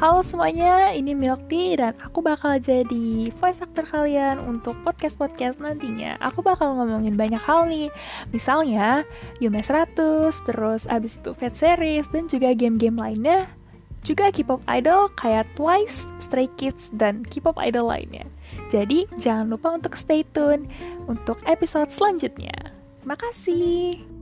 Halo semuanya, ini Milk Tea dan aku bakal jadi voice actor kalian untuk podcast-podcast nantinya. Aku bakal ngomongin banyak hal nih, misalnya Yume 100, terus abis itu Fat Series, dan juga game-game lainnya. Juga K-pop idol kayak Twice, Stray Kids, dan K-pop idol lainnya. Jadi jangan lupa untuk stay tune untuk episode selanjutnya. Terima kasih.